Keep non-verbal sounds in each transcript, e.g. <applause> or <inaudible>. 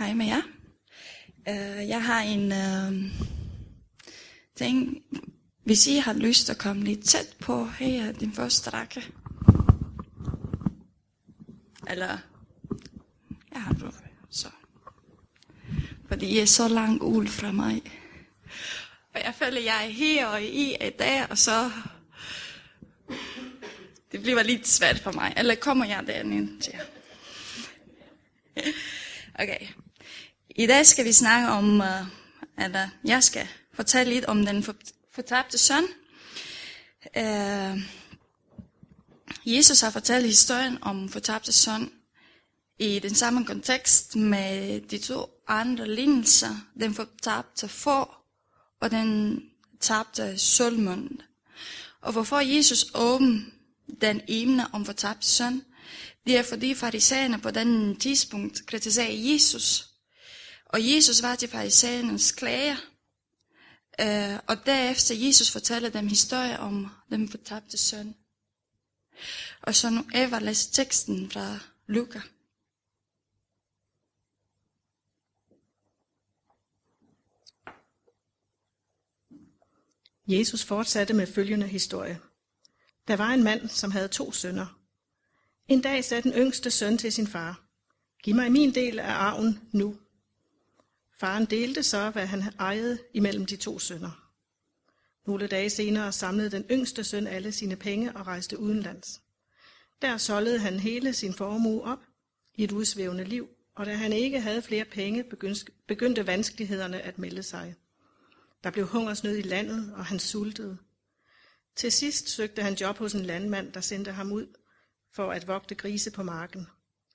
Hej med jer. Uh, jeg har en uh, ting. Hvis I har lyst til at komme lidt tæt på, her er din første række. Eller, jeg har du så. Fordi I er så langt ud fra mig. Og jeg føler, jeg er her og I er der, og så... Det bliver lidt svært for mig. Eller kommer jeg derinde til jer? <laughs> Okay. I dag skal vi snakke om, øh, uh, eller øh, jeg skal fortælle lidt om den fortabte søn. Uh, Jesus har fortalt historien om fortabte søn i den samme kontekst med de to andre lignelser, den fortabte får og den tabte sølvmønt. Og hvorfor Jesus åben den emne om fortabte søn, det er fordi farisæerne på den tidspunkt kritiserede Jesus. Og Jesus var til farisæernes klager. Uh, og derefter Jesus fortæller dem historie om den fortabte søn. Og så nu Eva læser teksten fra Lukas. Jesus fortsatte med følgende historie. Der var en mand, som havde to sønner. En dag sagde den yngste søn til sin far, Giv mig min del af arven nu. Faren delte så, hvad han ejede imellem de to sønner. Nogle dage senere samlede den yngste søn alle sine penge og rejste udenlands. Der solgte han hele sin formue op i et udsvævende liv, og da han ikke havde flere penge, begyndte vanskelighederne at melde sig. Der blev hungersnød i landet, og han sultede. Til sidst søgte han job hos en landmand, der sendte ham ud for at vogte grise på marken.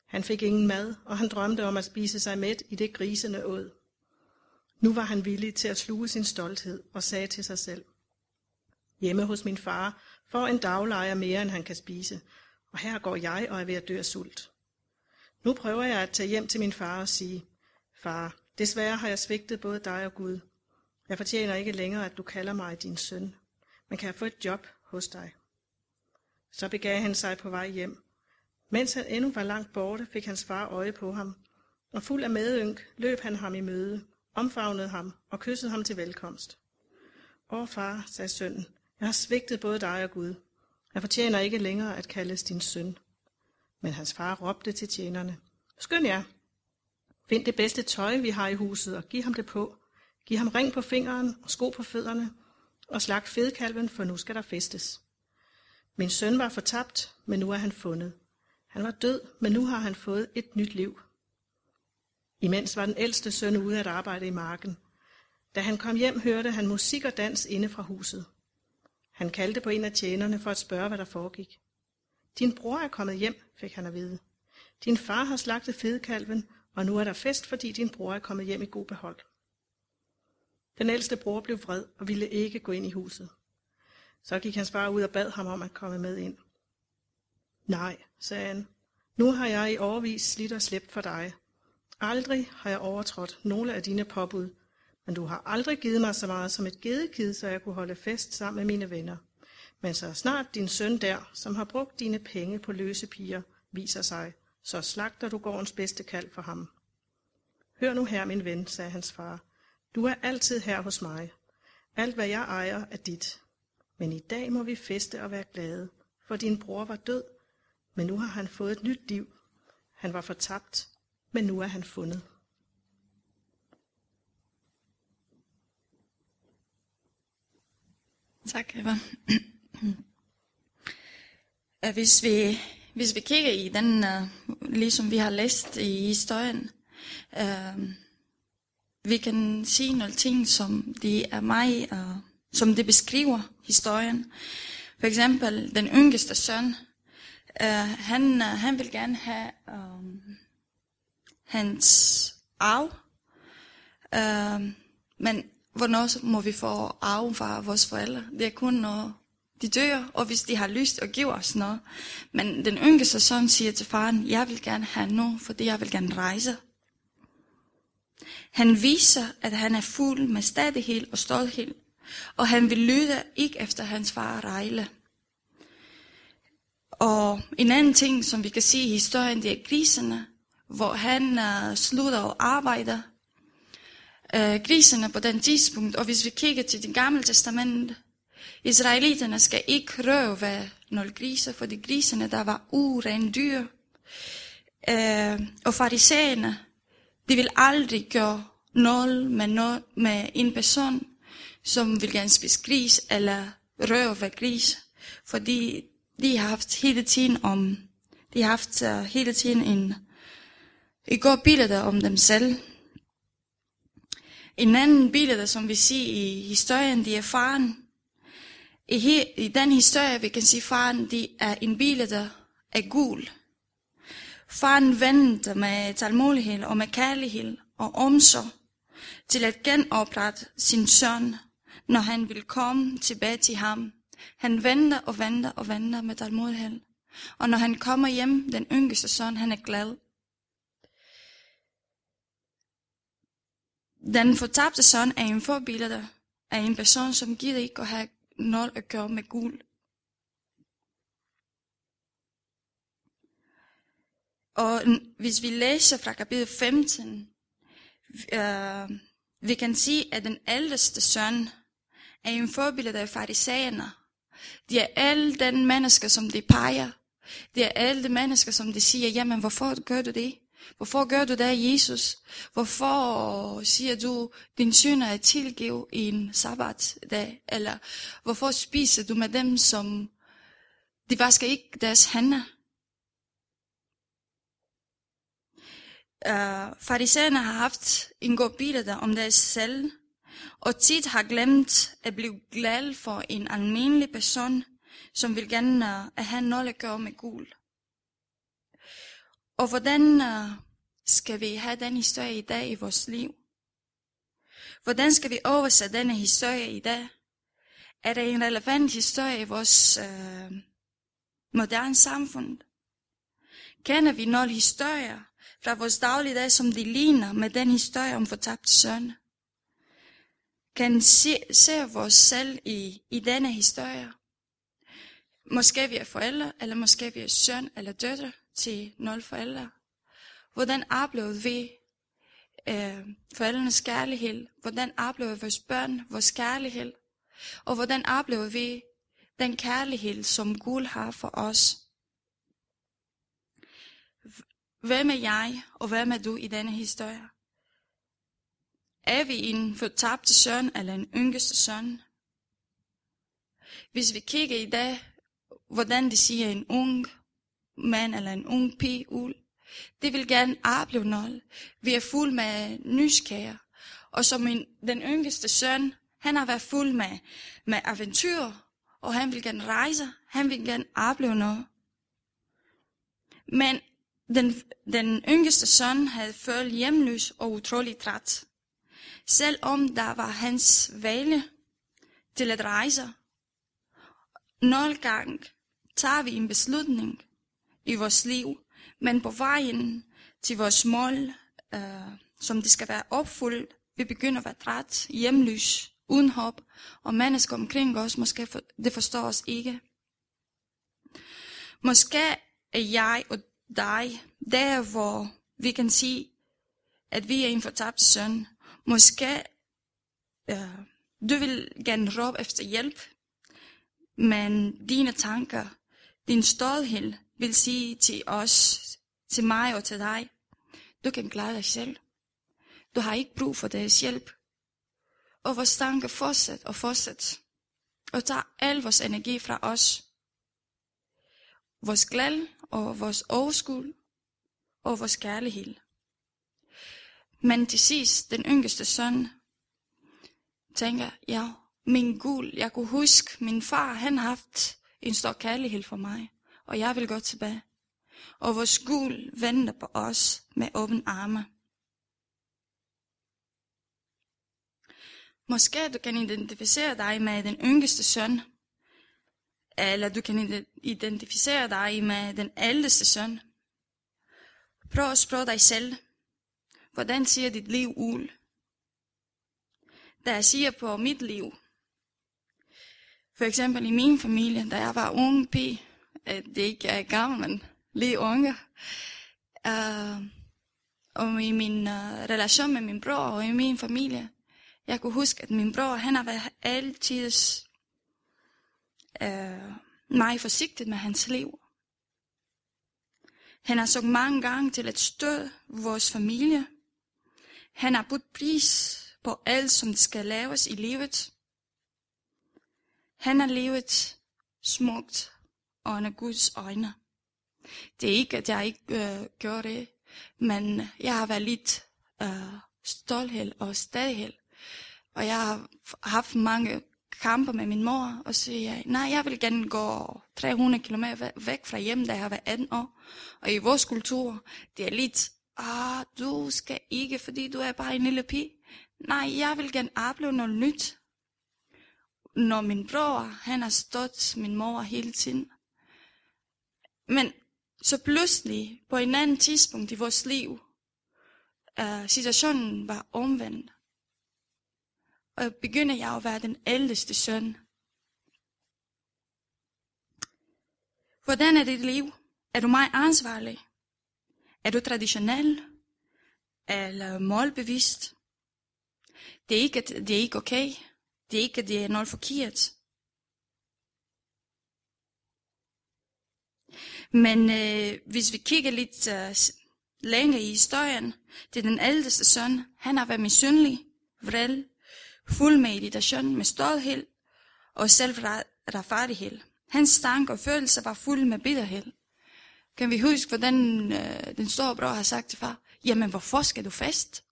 Han fik ingen mad, og han drømte om at spise sig mæt i det grisene åd. Nu var han villig til at sluge sin stolthed og sagde til sig selv, Hjemme hos min far får en daglejer mere, end han kan spise, og her går jeg og er ved at dø af sult. Nu prøver jeg at tage hjem til min far og sige, Far, desværre har jeg svigtet både dig og Gud. Jeg fortjener ikke længere, at du kalder mig din søn, men kan jeg få et job hos dig? Så begav han sig på vej hjem. Mens han endnu var langt borte, fik hans far øje på ham, og fuld af medynk løb han ham i møde, omfavnede ham og kyssede ham til velkomst. Åh far, sagde sønnen, jeg har svigtet både dig og Gud. Jeg fortjener ikke længere at kaldes din søn. Men hans far råbte til tjenerne. Skynd jer. Find det bedste tøj, vi har i huset, og giv ham det på. Giv ham ring på fingeren og sko på fødderne, og slag fedkalven, for nu skal der festes. Min søn var fortabt, men nu er han fundet. Han var død, men nu har han fået et nyt liv. Imens var den ældste søn ude at arbejde i marken. Da han kom hjem, hørte han musik og dans inde fra huset. Han kaldte på en af tjenerne for at spørge, hvad der foregik. Din bror er kommet hjem, fik han at vide. Din far har slagtet fedekalven, og nu er der fest, fordi din bror er kommet hjem i god behold. Den ældste bror blev vred og ville ikke gå ind i huset. Så gik hans far ud og bad ham om at komme med ind. Nej, sagde han. Nu har jeg i overvis slidt og slæbt for dig. Aldrig har jeg overtrådt nogle af dine påbud, men du har aldrig givet mig så meget som et gedekid, så jeg kunne holde fest sammen med mine venner. Men så snart din søn der, som har brugt dine penge på løse piger, viser sig, så slagter du gårdens bedste kald for ham. Hør nu her, min ven, sagde hans far. Du er altid her hos mig. Alt, hvad jeg ejer, er dit. Men i dag må vi feste og være glade, for din bror var død, men nu har han fået et nyt liv. Han var fortabt, men nu er han fundet. Tak, Eva. <clears throat> Hvis vi, hvis vi kigger i den, uh, ligesom vi har læst i historien, uh, vi kan sige nogle ting, som det er mig, uh, øh, som det beskriver historien. For eksempel den yngste søn, uh, han, uh, han vil gerne have um, hans arv, Øh, men hvornår må vi få arven fra vores forældre? Det er kun når de dør, og hvis de har lyst og giver os noget. Men den yngste søn siger til faren, jeg vil gerne have noget, fordi jeg vil gerne rejse. Han viser, at han er fuld med stadighed og stolthed, og han vil lytte ikke efter hans far rejle. Og en anden ting, som vi kan se i historien, det er griserne hvor han uh, slutter og arbejder. Øh, uh, griserne på den tidspunkt, og hvis vi kigger til det gamle testament, Israeliterne skal ikke røve nogle griser, fordi griserne der var uren dyr. Uh, og farisæerne, de vil aldrig gøre noget med, noget med en person, som vil gerne spise gris eller røve gris, fordi de har haft hele tiden om, de har haft uh, hele tiden en, i godt billede om dem selv. En anden billede, som vi ser i historien, det er faren. I, he, I den historie, vi kan sige, faren det er en billede af gul. Faren venter med talmodighed og med kærlighed og omsorg til at genoprette sin søn, når han vil komme tilbage til ham. Han venter og venter og venter med talmodighed. Og når han kommer hjem, den yngste søn, han er glad. Den fortabte søn er en forbillede af en person, som gider ikke at have noget at gøre med guld. Og hvis vi læser fra kapitel 15, øh, vi kan sige, at den ældste søn er en forbillede af farisæerne. De er alle den mennesker, som de peger. De er alle de mennesker, som de siger, jamen hvorfor gør du det? Hvorfor gør du det, Jesus? Hvorfor siger du, din synder er tilgivet i en sabbatdag? Eller hvorfor spiser du med dem, som de vasker ikke deres hænder? Uh, farisæerne har haft en god billede om deres selv, og tit har glemt at blive glad for en almindelig person, som vil gerne uh, at have noget at gøre med guld. Og hvordan uh, skal vi have den historie i dag i vores liv? Hvordan skal vi oversætte denne historie i dag? Er det en relevant historie i vores uh, moderne samfund? Kender vi nogle historier fra vores dagligdag, som de ligner med den historie om fortabte søn? Kan se, se vores selv i, i denne historie? Måske vi er forældre, eller måske vi er søn eller døtre til nul forældre. Hvordan oplevede vi øh, forældrenes kærlighed? Hvordan oplevede vores børn vores kærlighed? Og hvordan oplevede vi den kærlighed, som Gud har for os? Hvem er jeg, og hvem er du i denne historie? Er vi en fortabte søn eller en yngste søn? Hvis vi kigger i dag, hvordan de siger en ung mand eller en ung pige ud, det vil gerne opleve noget. Vi er fuld med nysgerrige. Og som min, den yngste søn, han har været fuld med, med aventyr, og han vil gerne rejse, han vil gerne opleve noget. Men den, den yngste søn havde følt hjemløs og utrolig træt. Selvom der var hans vale til at rejse. Nogle gange tager vi en beslutning i vores liv, men på vejen til vores mål, øh, som det skal være opfyldt, vi begynder at være træt, hjemløs, uden håb, og mennesker omkring os, måske for, det forstår os ikke. Måske er jeg og dig, der hvor vi kan sige, at vi er en fortabt søn. Måske øh, du vil gerne råbe efter hjælp, men dine tanker, din stolthed vil sige til os, til mig og til dig, du kan klare dig selv. Du har ikke brug for deres hjælp. Og vores tanker fortsæt og fortsæt. Og tager al vores energi fra os. Vores glæde og vores overskud og vores kærlighed. Men til sidst, den yngste søn, tænker, ja, min guld, jeg kunne huske, min far, han har haft en stor kærlighed for mig, og jeg vil gå tilbage. Og vores guld venter på os med åbne arme. Måske du kan identificere dig med den yngste søn, eller du kan identificere dig med den ældste søn. Prøv at spørge dig selv, hvordan ser dit liv ud? Da jeg siger på mit liv, for eksempel i min familie, da jeg var ung pige, at det ikke er gammel, men lige unge, uh, og i min uh, relation med min bror og i min familie. Jeg kunne huske, at min bror, han har været altid uh, meget forsigtig med hans liv. Han har så mange gange til at støtte vores familie. Han har budt pris på alt, som skal laves i livet. Han har levet smukt under Guds øjne. Det er ikke, at jeg ikke øh, gør det, men jeg har været lidt øh, stolthed og stadighed. Og jeg har haft mange kampe med min mor, og siger jeg, nej, jeg vil gerne gå 300 km væk fra hjem, da jeg har været 18 år. Og i vores kultur, det er lidt, ah, du skal ikke, fordi du er bare en lille pige. Nej, jeg vil gerne opleve noget nyt. Når min bror, han har stået min mor hele tiden. Men så pludselig, på en anden tidspunkt i vores liv, uh, situationen var omvendt. Og begynder jeg at være den ældste søn. Hvordan er dit liv? Er du meget ansvarlig? Er du traditionel? Eller målbevidst? Det er ikke, det er ikke okay. Det er ikke, det er noget forkert. Men øh, hvis vi kigger lidt øh, længere i historien, det er den ældste søn, han har været misundelig, vred, fuld med irritation, med stolthed og selvretfærdighed. Hans tanker og følelser var fuld med bitterhed. Kan vi huske, hvordan øh, den store bror har sagt til far, jamen hvorfor skal du fest?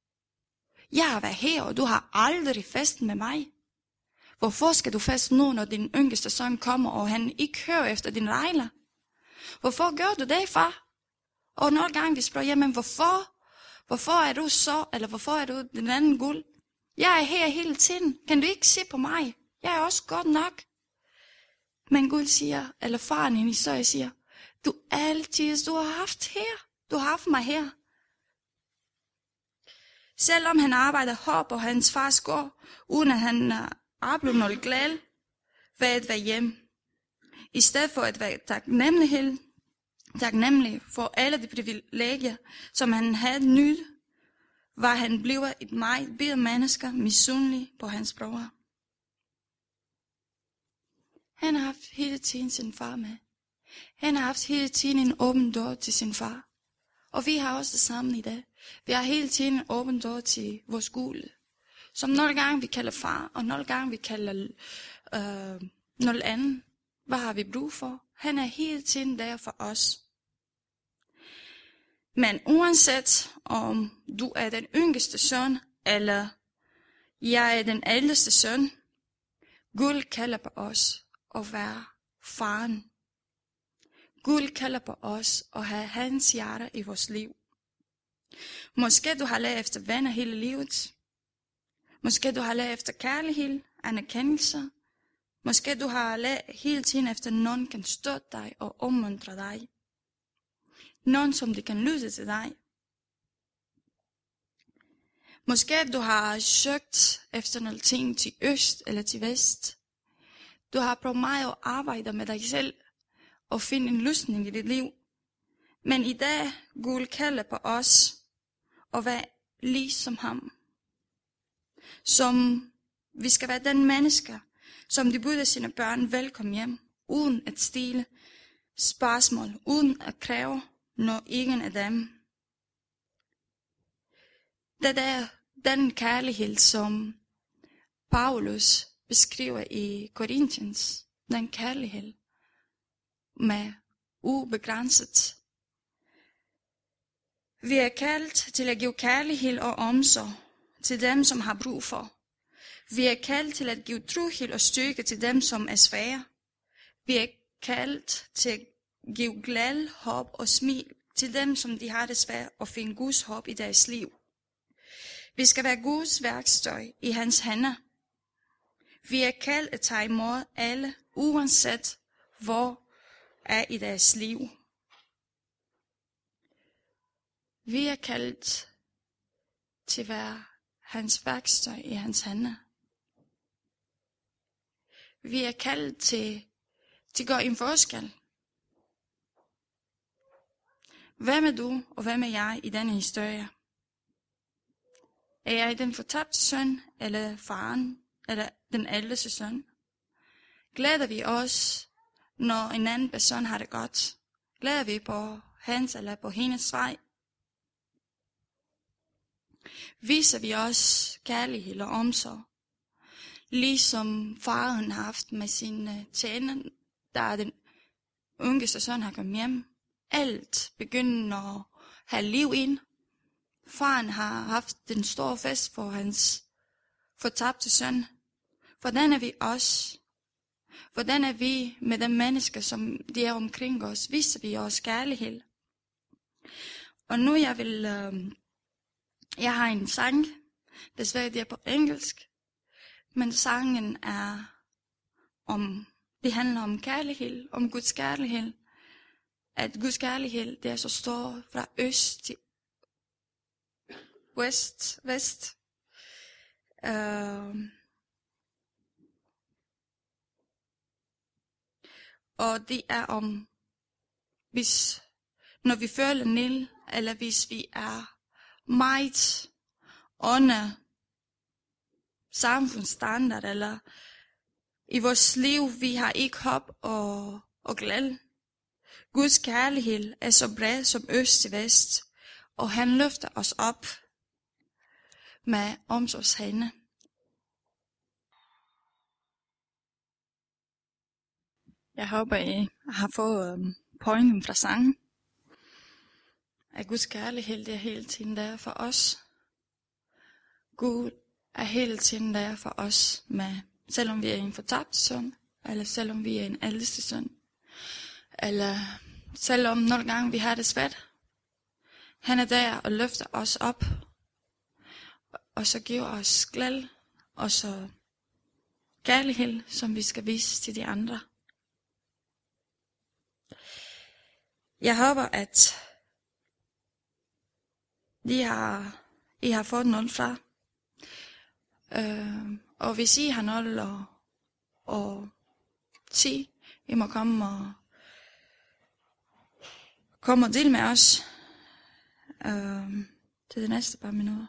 Jeg har været her, og du har aldrig fest med mig. Hvorfor skal du fast nu, når din yngste søn kommer, og han ikke hører efter din regler? Hvorfor gør du det, far? Og nogle gange vi spørger, jamen hvorfor? Hvorfor er du så, eller hvorfor er du den anden guld? Jeg er her hele tiden. Kan du ikke se på mig? Jeg er også godt nok. Men Gud siger, eller faren i historie siger, du altid, du har haft her. Du har haft mig her. Selvom han arbejder hårdt på hans fars gård, uden at han er blevet noget glad ved at være hjemme. I stedet for at være taknemmelig, taknemmelig for alle de privilegier, som han havde nyt, var han blevet et meget bedre menneske, misundelig på hans bror. Han har haft hele tiden sin far med. Han har haft hele tiden en åben dør til sin far. Og vi har også det samme i dag. Vi har hele tiden en åben dør til vores gule. Som nogle gange vi kalder far, og nogle gange vi kalder øh, noget andet. Hvad har vi brug for? Han er hele tiden der for os. Men uanset om du er den yngste søn, eller jeg er den ældste søn, Gud kalder på os at være faren. Gud kalder på os at have hans hjerte i vores liv. Måske du har lært efter venner hele livet. Måske du har lært efter kærlighed, anerkendelse. Måske du har lært hele tiden efter, at nogen kan støtte dig og opmuntre dig. Nogen, som det kan lytte til dig. Måske du har søgt efter noget ting til øst eller til vest. Du har prøvet meget at arbejde med dig selv og finde en løsning i dit liv. Men i dag, Gud kalder på os at være ligesom ham. Som vi skal være den mennesker, som de byder sine børn velkommen hjem, uden at stille spørgsmål, uden at kræve når ingen af dem. Det er den kærlighed, som Paulus beskriver i Corinthians, den kærlighed med ubegrænset. Vi er kaldt til at give kærlighed og omsorg til dem, som har brug for. Vi er kaldt til at give trohed og styrke til dem, som er svære. Vi er kaldt til at give glad, håb og smil til dem, som de har det svært og finde Guds håb i deres liv. Vi skal være Guds værkstøj i hans hænder. Vi er kaldt at tage imod alle, uanset hvor er i deres liv. Vi er kaldt til at være hans værkstøj i hans hænder. Vi er kaldt til, til at gøre en forskel. Hvem er du, og hvem er jeg i denne historie? Er jeg den fortabte søn, eller faren, eller den ældste søn? Glæder vi os, når en anden person har det godt? Glæder vi på hans eller på hendes vej? Viser vi os kærlighed og omsorg? Ligesom faren har haft med sin øh, tjener, der er den yngste søn har kommet hjem. Alt begynder at have liv ind. Faren har haft den store fest for hans fortabte søn. Hvordan er vi os? Hvordan er vi med de mennesker, som de er omkring os? Viser vi os kærlighed? Og nu jeg vil, øh, jeg har en sang, desværre det er på engelsk, men sangen er om, det handler om kærlighed, om Guds kærlighed. At Guds kærlighed, det er så stor fra øst til west, vest. Uh, og det er om, hvis, når vi føler nil, eller hvis vi er meget under samfundsstandard, eller i vores liv, vi har ikke håb og, og glæde. Guds kærlighed er så bred som øst til vest, og han løfter os op med omsorgshænde. Jeg håber, I har fået øhm, pointen fra sangen. At Guds kærlighed er hele tiden der for os. Gud er hele tiden der for os, med, selvom vi er en fortabt søn, eller selvom vi er en ældste søn, eller selvom nogle gange vi har det svært. Han er der og løfter os op, og så giver os glæde, og så kærlighed, som vi skal vise til de andre. Jeg håber, at de har, I har fået noget fra. Øh, og hvis I har noget at, at sige, I må komme og, komme og dele med os øh, til de næste par minutter.